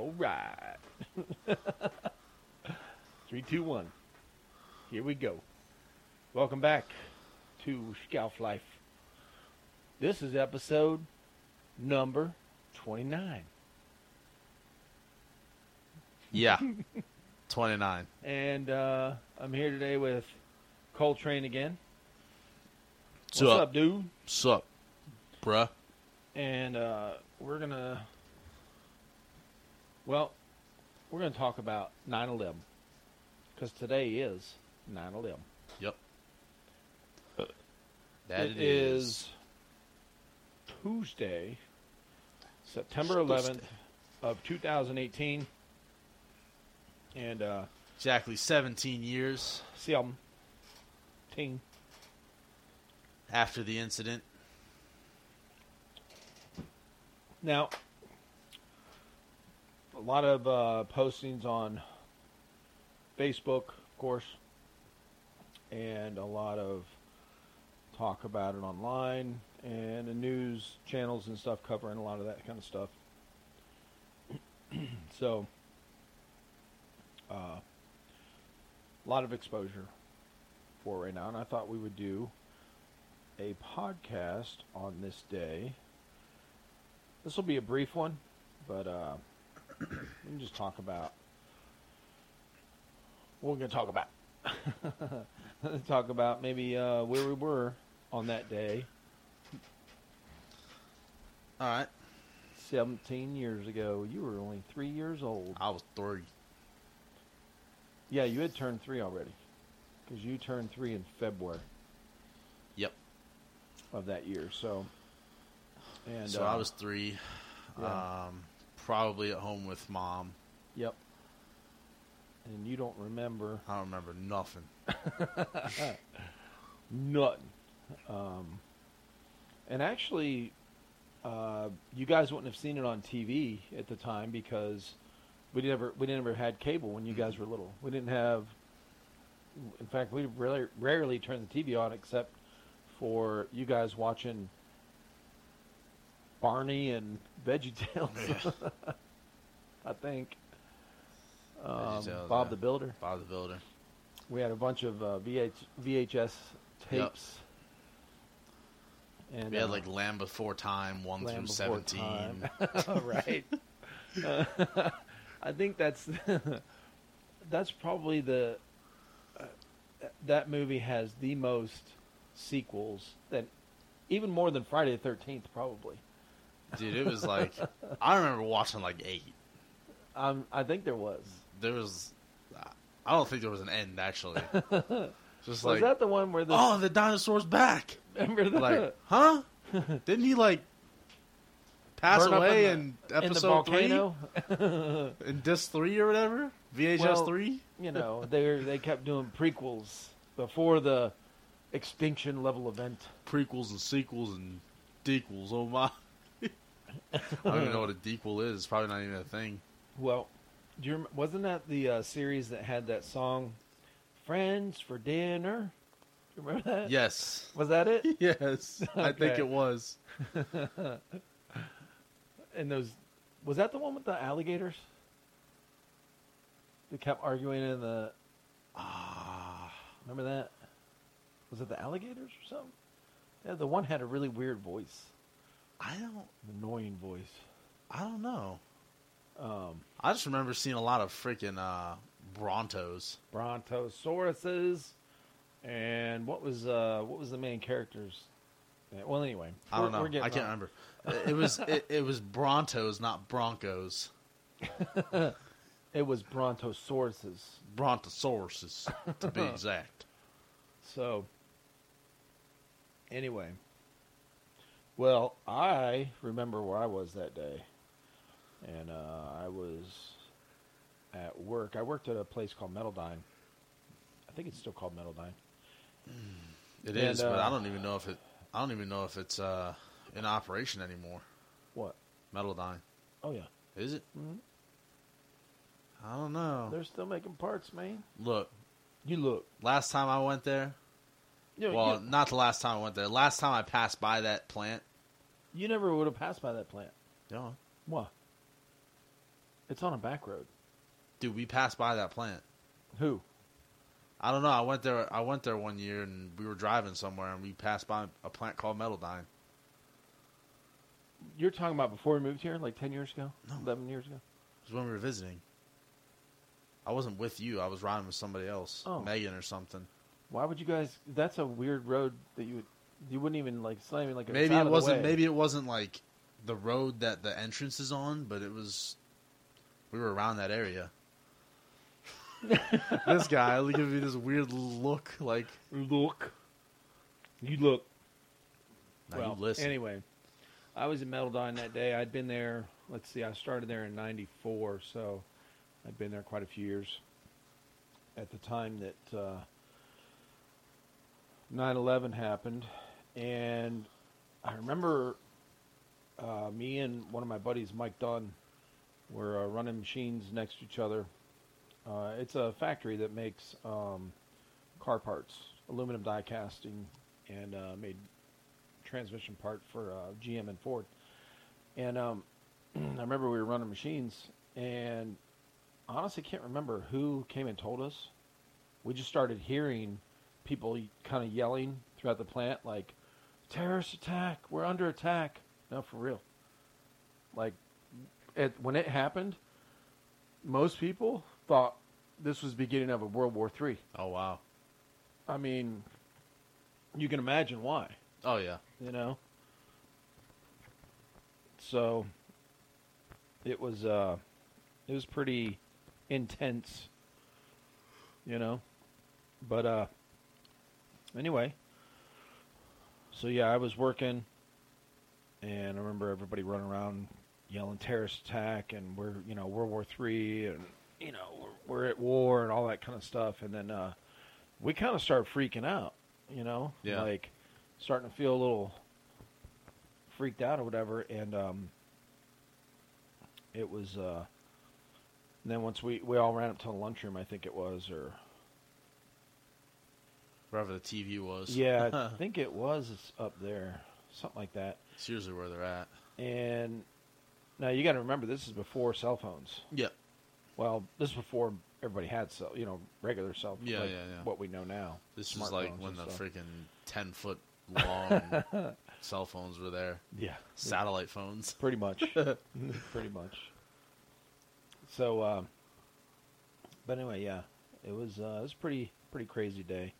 All right. Three, two, one. Here we go. Welcome back to Scalf Life. This is episode number 29. Yeah. 29. And uh, I'm here today with Coltrain again. What's What's up? up, dude? What's up, bruh? And uh, we're going to, well, we're going to talk about 9 11. Because today is 9 11. Yep. That it is Tuesday, September 11th of 2018. And uh, Exactly 17 years see um, ting. after the incident. Now, a lot of uh, postings on Facebook, of course, and a lot of talk about it online and the news channels and stuff covering a lot of that kind of stuff. so, uh, a lot of exposure for right now, and I thought we would do a podcast on this day. This will be a brief one, but uh, we can just talk about what we're going to talk about. Talk about maybe uh, where we were on that day, All right. 17 years ago. You were only three years old. I was three. Yeah, you had turned three already, because you turned three in February Yep. of that year. So, and so uh, I was three. yeah. Um, probably at home with mom. Yep. And you don't remember I don't remember nothing. Nothing. Um, and actually, uh, you guys wouldn't have seen it on TV at the time because we never we never had cable when you guys were little. We didn't have. In fact, we rarely rarely turned the TV on except for you guys watching Barney and VeggieTales. I think. Um, VeggieTales, Bob yeah. the Builder. Bob the Builder. We had a bunch of uh, VH, VHS tapes. And We had uh, like Land Before Time, 1 Land through 17. Time. right. Uh, I think that's that's probably the uh, that movie has the most sequels that even more than Friday the Thirteenth probably. Dude, it was like, I remember watching like eight. Um, I think there was. There was, I don't think there was an end actually. was Just like, that the one where the oh, the dinosaur's back. remember the like, huh? Didn't he like pass burn away in, in, the, in the episode three, volcano? in disc three or whatever? VHS Well, three. you know, they they kept doing prequels before the extinction level event. Prequels and sequels and dequels. Oh my! I don't even know what a dequel is. It's probably not even a thing. Well, do you rem- wasn't that the uh, series that had that song, "Friends for Dinner"? Do you remember that? Yes. Was that it? Yes, I think Okay. it was. And those, was that the one with the alligators? They kept arguing in the. Ah, Remember that? Was it the alligators or something? Yeah, the one had a really weird voice, I don't. annoying voice. I don't know. Um, I just remember seeing a lot of freaking uh, Brontos. Brontosauruses, and what was uh, what was the main characters? Yeah, well, anyway, I don't know. I can't off. remember. It was it, it was Brontos, not Broncos. It was Brontosauruses. Brontosauruses, to be exact. So, anyway, well, I remember where I was that day, and uh, I was at work. I worked at a place called Metaldyne. I think it's still called Metaldyne. It And, is, but uh, I don't even know if it. I don't even know if it's uh, in operation anymore. What? Metaldyne, Oh yeah, is it? Mhm. I don't know. they're still making parts, man. Look, You look. last time I went there. You, know, Well, you, not the last time I went there. Last time I passed by that plant. You never would have passed by that plant. No. What? It's on a back road. Dude, we passed by that plant. Who? I don't know. I went there. I went there one year, and we were driving somewhere, and we passed by a plant called Metaldyne. You're talking about before we moved here, like ten years ago, No. eleven years ago. It was when we were visiting. I wasn't with you. I was riding with somebody else, Oh. Megan or something. Why would you guys? That's a weird road that you would. You wouldn't even like. It's not even like it's Maybe it wasn't. way. Maybe it wasn't like the road that the entrance is on, but it was. We were around that area. this guy look at me this weird look like. look. You look. Now well, you listen. anyway, I was in Metaldyne that day. I'd been there. Let's see. I started there in '94, so I'd been there quite a few years. At the time that uh, 9/11 happened, and I remember uh, me and one of my buddies, Mike Dunn, were uh, running machines next to each other. Uh, it's a factory that makes um, car parts, aluminum die casting, and uh, made transmission part for uh, GM and Ford. And um, I remember we were running machines, and honestly can't remember who came and told us. We just started hearing people kind of yelling throughout the plant, like "terrorist attack! We're under attack!" No, for real. Like, it, when it happened, most people thought this was the beginning of a World War Three. Oh wow. I mean, you can imagine why, Oh yeah. you know. So it was uh it was pretty intense, you know. But uh anyway, so yeah, I was working and I remember everybody running around yelling terrorist attack and we're, you know, World War 3 and you know, we're, we're at war and all that kind of stuff and then uh we kind of started freaking out, you know, Yeah. like starting to feel a little freaked out or whatever, and um, it was. Uh, and then once we we all ran up to the lunchroom, I think it was, or Wherever the TV was. yeah, I think it was up there, something like that. it's usually where they're at. And now you got to remember, this is before cell phones. Yeah. Well, this is before everybody had cell, you know, regular cell. Yeah, like yeah, yeah. What we know now. This was like when the stuff. freaking ten foot long cell phones were there. yeah Satellite phones. Pretty much. Pretty much. So, um, but anyway, yeah, it was uh, it was pretty pretty crazy day,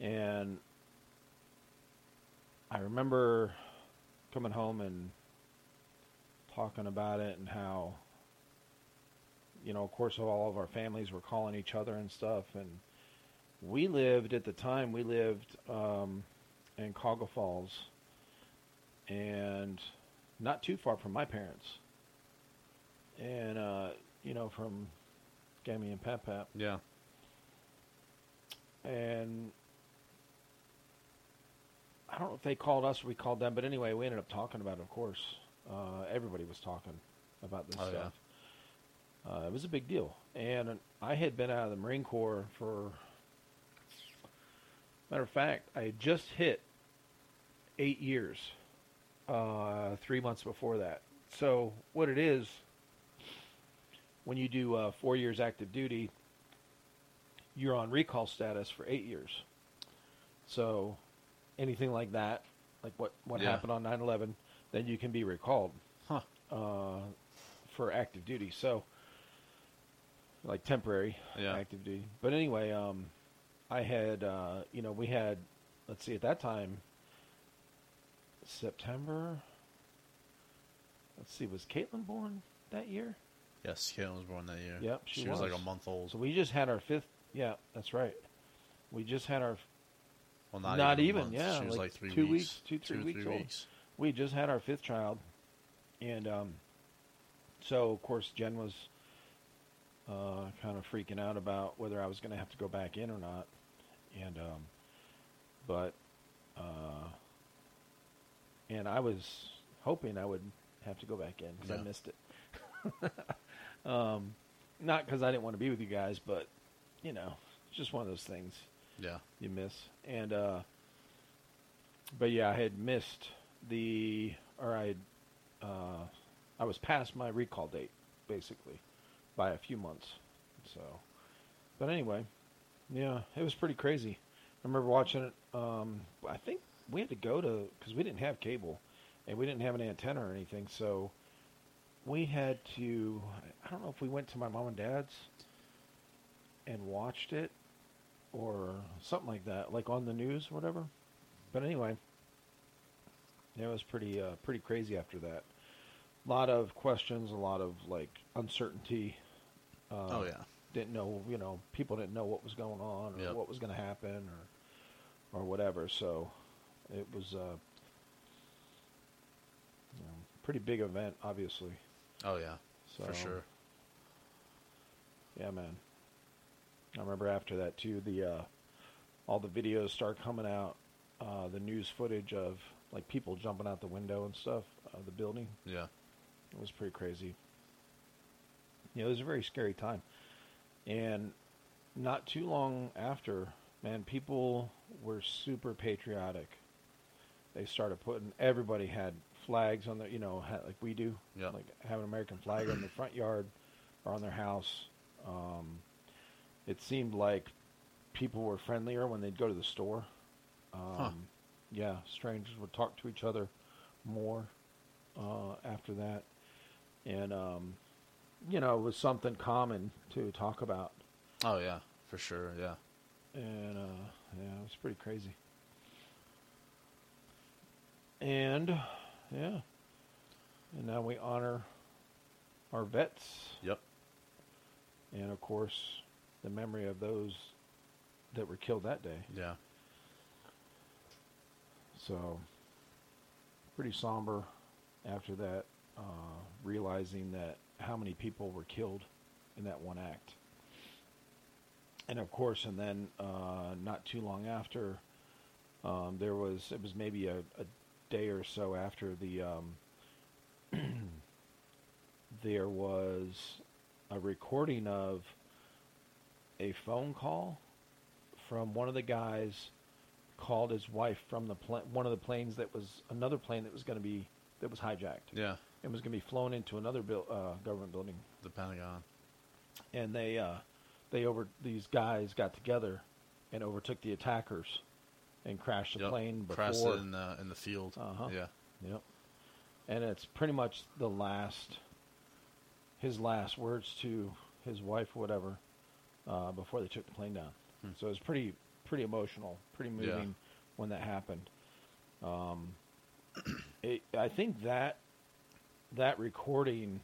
and I remember coming home and talking about it and how, you know, of course, all of our families were calling each other and stuff, and we lived at the time we lived um, in Cogga Falls, and not too far from my parents. And uh, you know, from Gammy and Pap Pap. Yeah. And I don't know if they called us or we called them, but anyway, we ended up talking about it, of course. Uh, everybody was talking about this Oh, yeah. stuff. Uh, it was a big deal. And I had been out of the Marine Corps for, matter of fact, I had just hit eight years uh, three months before that. So what it is, when you do uh, four years active duty, you're on recall status for eight years. So anything like that, like what what Yeah. happened on 9/11, then you can be recalled Huh. uh, for active duty. So like temporary Yeah. active duty. But anyway, um, I had uh, you know we had let's see at that time September. Let's see, was Caitlin born that year? Yes, Caitlin was born that year. Yep, she she, was. like a month old. So we just had our fifth. Yeah, that's right. We just had our. Well, not, not even, even, yeah, She was like like, three two weeks, weeks, two, three two, weeks three old. weeks. We just had our fifth child, and um, so of course Jen was uh, kind of freaking out about whether I was going to have to go back in or not, and um, but uh, and I was hoping I would have to go back in because I missed it. um, not because I didn't want to be with you guys, but you know, it's just one of those things Yeah. you miss. And uh but yeah, I had missed the or I uh I was past my recall date basically, by a few months. So, but anyway, yeah, it was pretty crazy. I remember watching it. Um, I think we had to go to because we didn't have cable, and we didn't have an antenna or anything. So we had to. I don't know if we went to my mom and dad's and watched it, or something like that, like on the news, or whatever. But anyway, it was pretty uh, pretty crazy after that. A lot of questions, a lot of like uncertainty. Uh, oh yeah. didn't know, you know, people didn't know what was going on or Yep. what was going to happen or or whatever. So it was a you know, pretty big event, obviously. Oh yeah. So For sure. yeah, man. I remember after that too. The uh, all the videos start coming out. Uh, the news footage of like people jumping out the window and stuff of the building. Yeah. It was pretty crazy. Yeah, it was a very scary time. And not too long after, man, people were super patriotic. They started putting everybody had flags on their, you know, ha like we do, Yeah. like have an American flag on their front yard or on their house. Um, it seemed like people were friendlier when they'd go to the store. Um, Huh. Yeah, strangers would talk to each other more uh, after that, and um, you know, it was something common to talk about, Oh yeah. For sure. Yeah. and uh, yeah, it was pretty crazy. And yeah, and now we honor our vets, Yep. and of course, the memory of those that were killed that day. Yeah. So, pretty somber after that, uh, realizing that how many people were killed in that one act. And of course, and then uh, not too long after, um, there was, it was maybe a, a day or so after the, um, there was a recording of a phone call from one of the guys called his wife from the pla- one of the planes that was another plane that was going to be that was hijacked Yeah. and was going to be flown into another buil- uh, government building The Pentagon. and they uh, they over these guys got together and overtook the attackers and crashed the Yep. plane before Crashed it in the in the field. Uh-huh. Yeah. Yep. And it's pretty much the last, his last words to his wife, or whatever, uh, before they took the plane down. Hmm. So it was pretty, pretty emotional, pretty Yeah. moving when that happened. Um, it, I think that that recording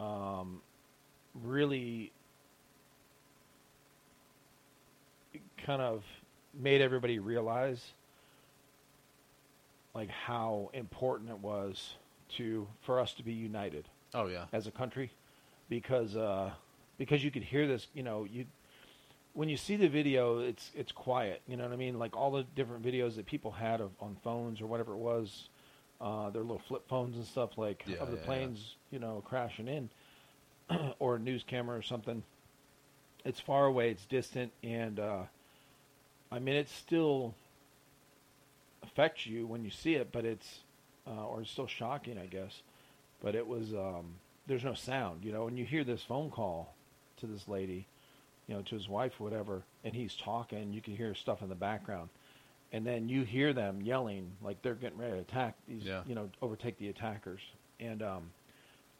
um, really kind of made everybody realize like how important it was to for us to be united Oh yeah. as a country because uh, because you could hear this you know you when you see the video it's it's quiet you know what I mean like all the different videos that people had of, on phones or whatever it was uh, their little flip phones and stuff like Yeah, of the yeah, yeah. planes you know crashing in or a news camera or something it's far away it's distant and uh, I mean it still affects you when you see it but it's uh, or it's still shocking I guess but it was um, there's no sound, you know. And you hear this phone call to this lady, you know, to his wife, or whatever, and he's talking. You can hear stuff in the background, and then you hear them yelling like they're getting ready to attack these, Yeah. you know, overtake the attackers. And um,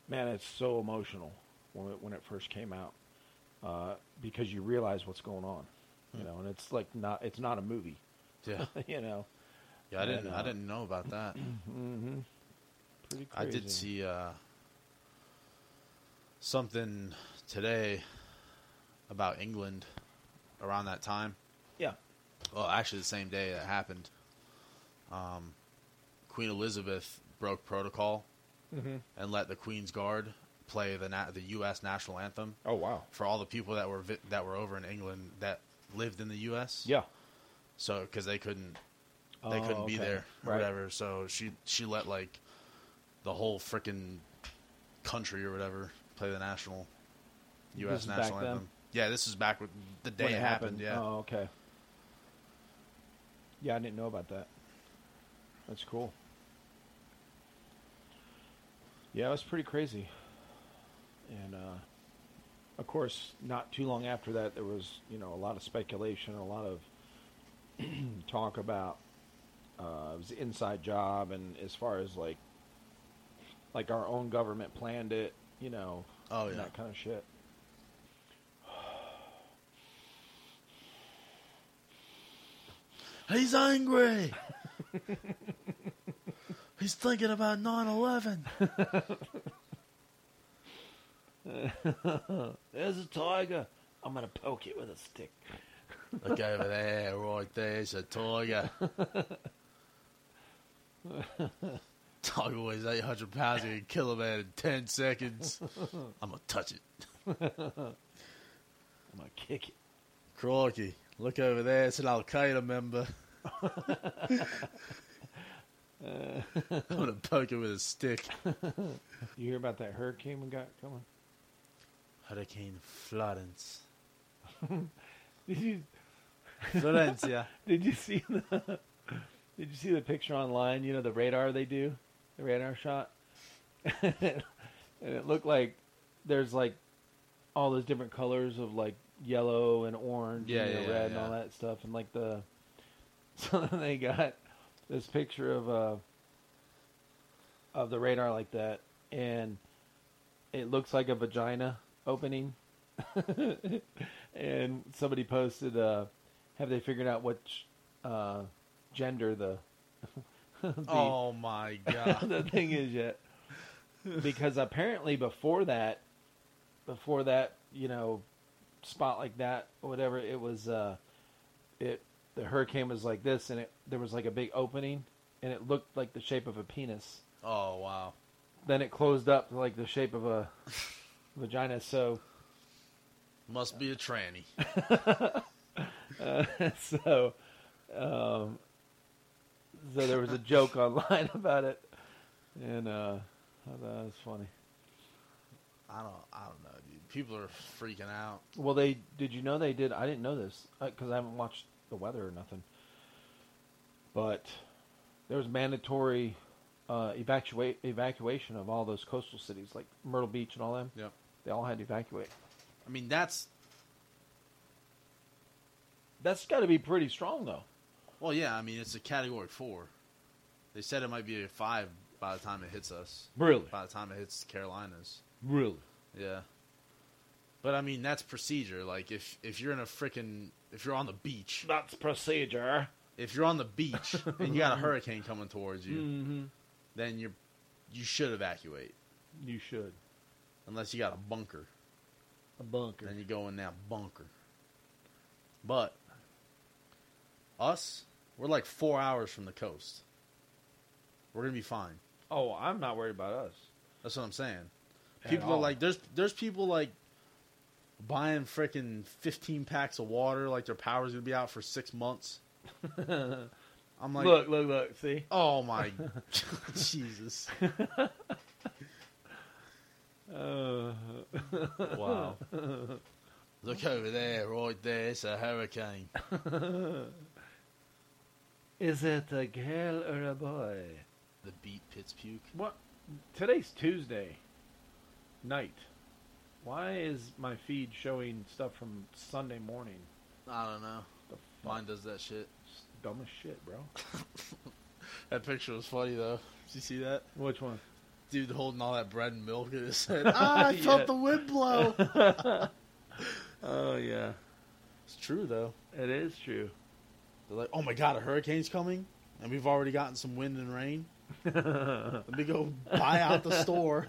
man, it's so emotional when it, when it first came out uh, because you realize what's going on, you know, and it's like not it's not a movie, Yeah. you know. Yeah. I didn't. And, I uh, didn't know about that. Mm-hmm. Pretty I did see uh, something today about England around that time. Yeah. Well, actually, the same day that happened, um, Queen Elizabeth broke protocol Mm-hmm. and let the Queen's Guard play the na- the U.S. national anthem Oh wow. for all the people that were vi- that were over in England that lived in the U.S. Yeah. So because they couldn't they Oh, couldn't be okay. there or Right. whatever. So she she let like the whole freaking country or whatever play the national U.S. national then? anthem. Yeah, this is back with the day When it happened. Yeah, Oh, okay. Yeah, I didn't know about that. That's cool. Yeah, it was pretty crazy. and uh, of course, not too long after that, there was you know a lot of speculation, a lot of talk about uh, it was an inside job, and as far as like like our own government planned it, you know, Oh yeah. that kind of shit. He's angry. He's thinking about 9/11. There's a tiger. I'm gonna poke it with a stick. Look over there, right there's a tiger. Tiger weighs 800 pounds. He can kill a man in 10 seconds. I'm going to touch it. I'm gonna kick it. Crikey. Look over there. It's an Al Qaeda member. I'm to poke it with a stick. You hear about that hurricane we got coming? Hurricane Florence. Did you Florencia. did you see the did you see the picture online? You know the radar they do, the radar shot, and it looked like there's like all those different colors of like yellow and orange, Yeah, and yeah, yeah, red and all that stuff, and like the so then they got this picture of uh of the radar like that, and it looks like a vagina opening. and somebody posted, uh, "Have they figured out which uh, gender the the, Oh my God. the thing is yet?" Because apparently before that, before that, you know, spot like that, or whatever, it was uh, it the hurricane was like this, and it there was like a big opening, and it looked like the shape of a penis. Oh, wow. Then it closed up to like the shape of a vagina. So. Must be a tranny. Uh, so, um, so there was a joke online about it, and uh, I thought that was funny. I don't, I don't know, dude. People are freaking out. Well, they did you know they did? I didn't know this because I haven't watched the weather or nothing. But there was mandatory uh, evacuate evacuation of all those coastal cities like Myrtle Beach and all them. Yep. They all had to evacuate. I mean, that's That's got to be pretty strong though. well, yeah. I mean, it's a category four. They said it might be a five by the time it hits us. Really, By the time it hits the Carolinas, really. yeah. But I mean, that's procedure. Like if if you're in a freaking if you're on the beach, That's procedure. if you're on the beach and you got a hurricane coming towards you, Mm-hmm. then you're you should evacuate You should unless you got a bunker. a bunker. Then you go in that bunker. But us, we're like four hours from the coast. We're gonna be fine. Oh, I'm not worried about us. That's what I'm saying. People are like, there's there's people like buying freaking 15 packs of water, like their power's gonna be out for six months. I'm like, look, look, look. See, oh my, Jesus, uh, wow. Look over there, right there. It's a hurricane. is it a girl or a boy? The beat pits puke. What? Today's Tuesday night. Why is my feed showing stuff from Sunday morning? I don't know. The fuck? Mine does that shit. It's dumb as shit, bro. That picture was funny though. Did you see that? Which one? Dude holding all that bread and milk in his head. ah, I felt Yeah. the wind blow. Oh yeah, it's true though. it is true. They're like, oh my god, a hurricane's coming, and we've already gotten some wind and rain. Let me go buy out the store.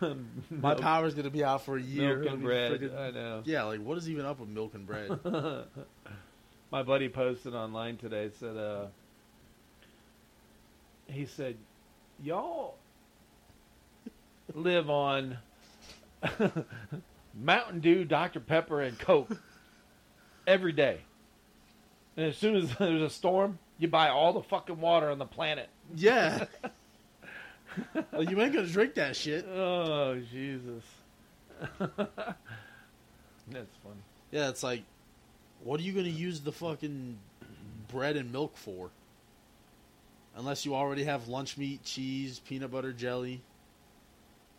My power's gonna be out for a year. milk and bread. friggin- I know. Yeah, like what is even up with milk and bread? My buddy posted online today said uh he said y'all live on Mountain Dew, Dr. Pepper and Coke every day. And as soon as there's a storm, you buy all the fucking water on the planet. yeah. well, you ain't gonna drink that shit. Oh, Jesus. That's funny. Yeah, it's like, what are you gonna use the fucking bread and milk for? Unless you already have lunch meat, cheese, peanut butter, jelly.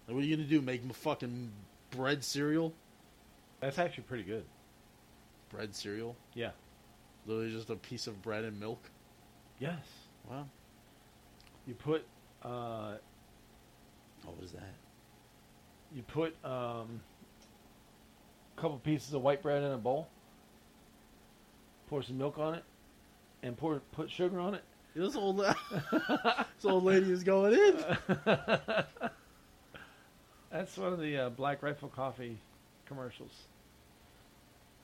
Like, what are you gonna do? Make a fucking bread cereal? That's actually pretty good. Bread cereal? Yeah. Literally just a piece of bread and milk. Yes. Wow. You put uh, What was that? you put um, a couple pieces of white bread in a bowl. Pour some milk on it, and pour put sugar on it. This old this old lady is going in. That's one of the uh, Black Rifle Coffee commercials.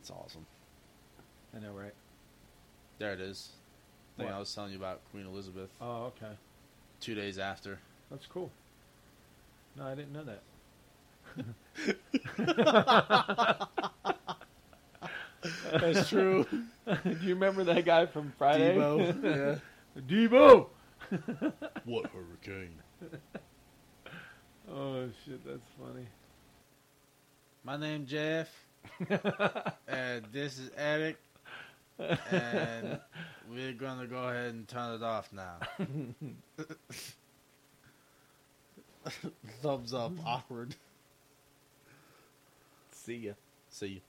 It's awesome. I know, right? There it is. Thing What? I was telling you about Queen Elizabeth. Oh, okay. Two days after. That's cool. No, I didn't know that. That's true. Do you remember that guy from Friday? Debo. Yeah. Debo. What hurricane? Oh shit, that's funny. My name Jeff, and uh, this is Eric, and we're gonna go ahead and turn it off now. Thumbs up. Awkward. See ya. See you.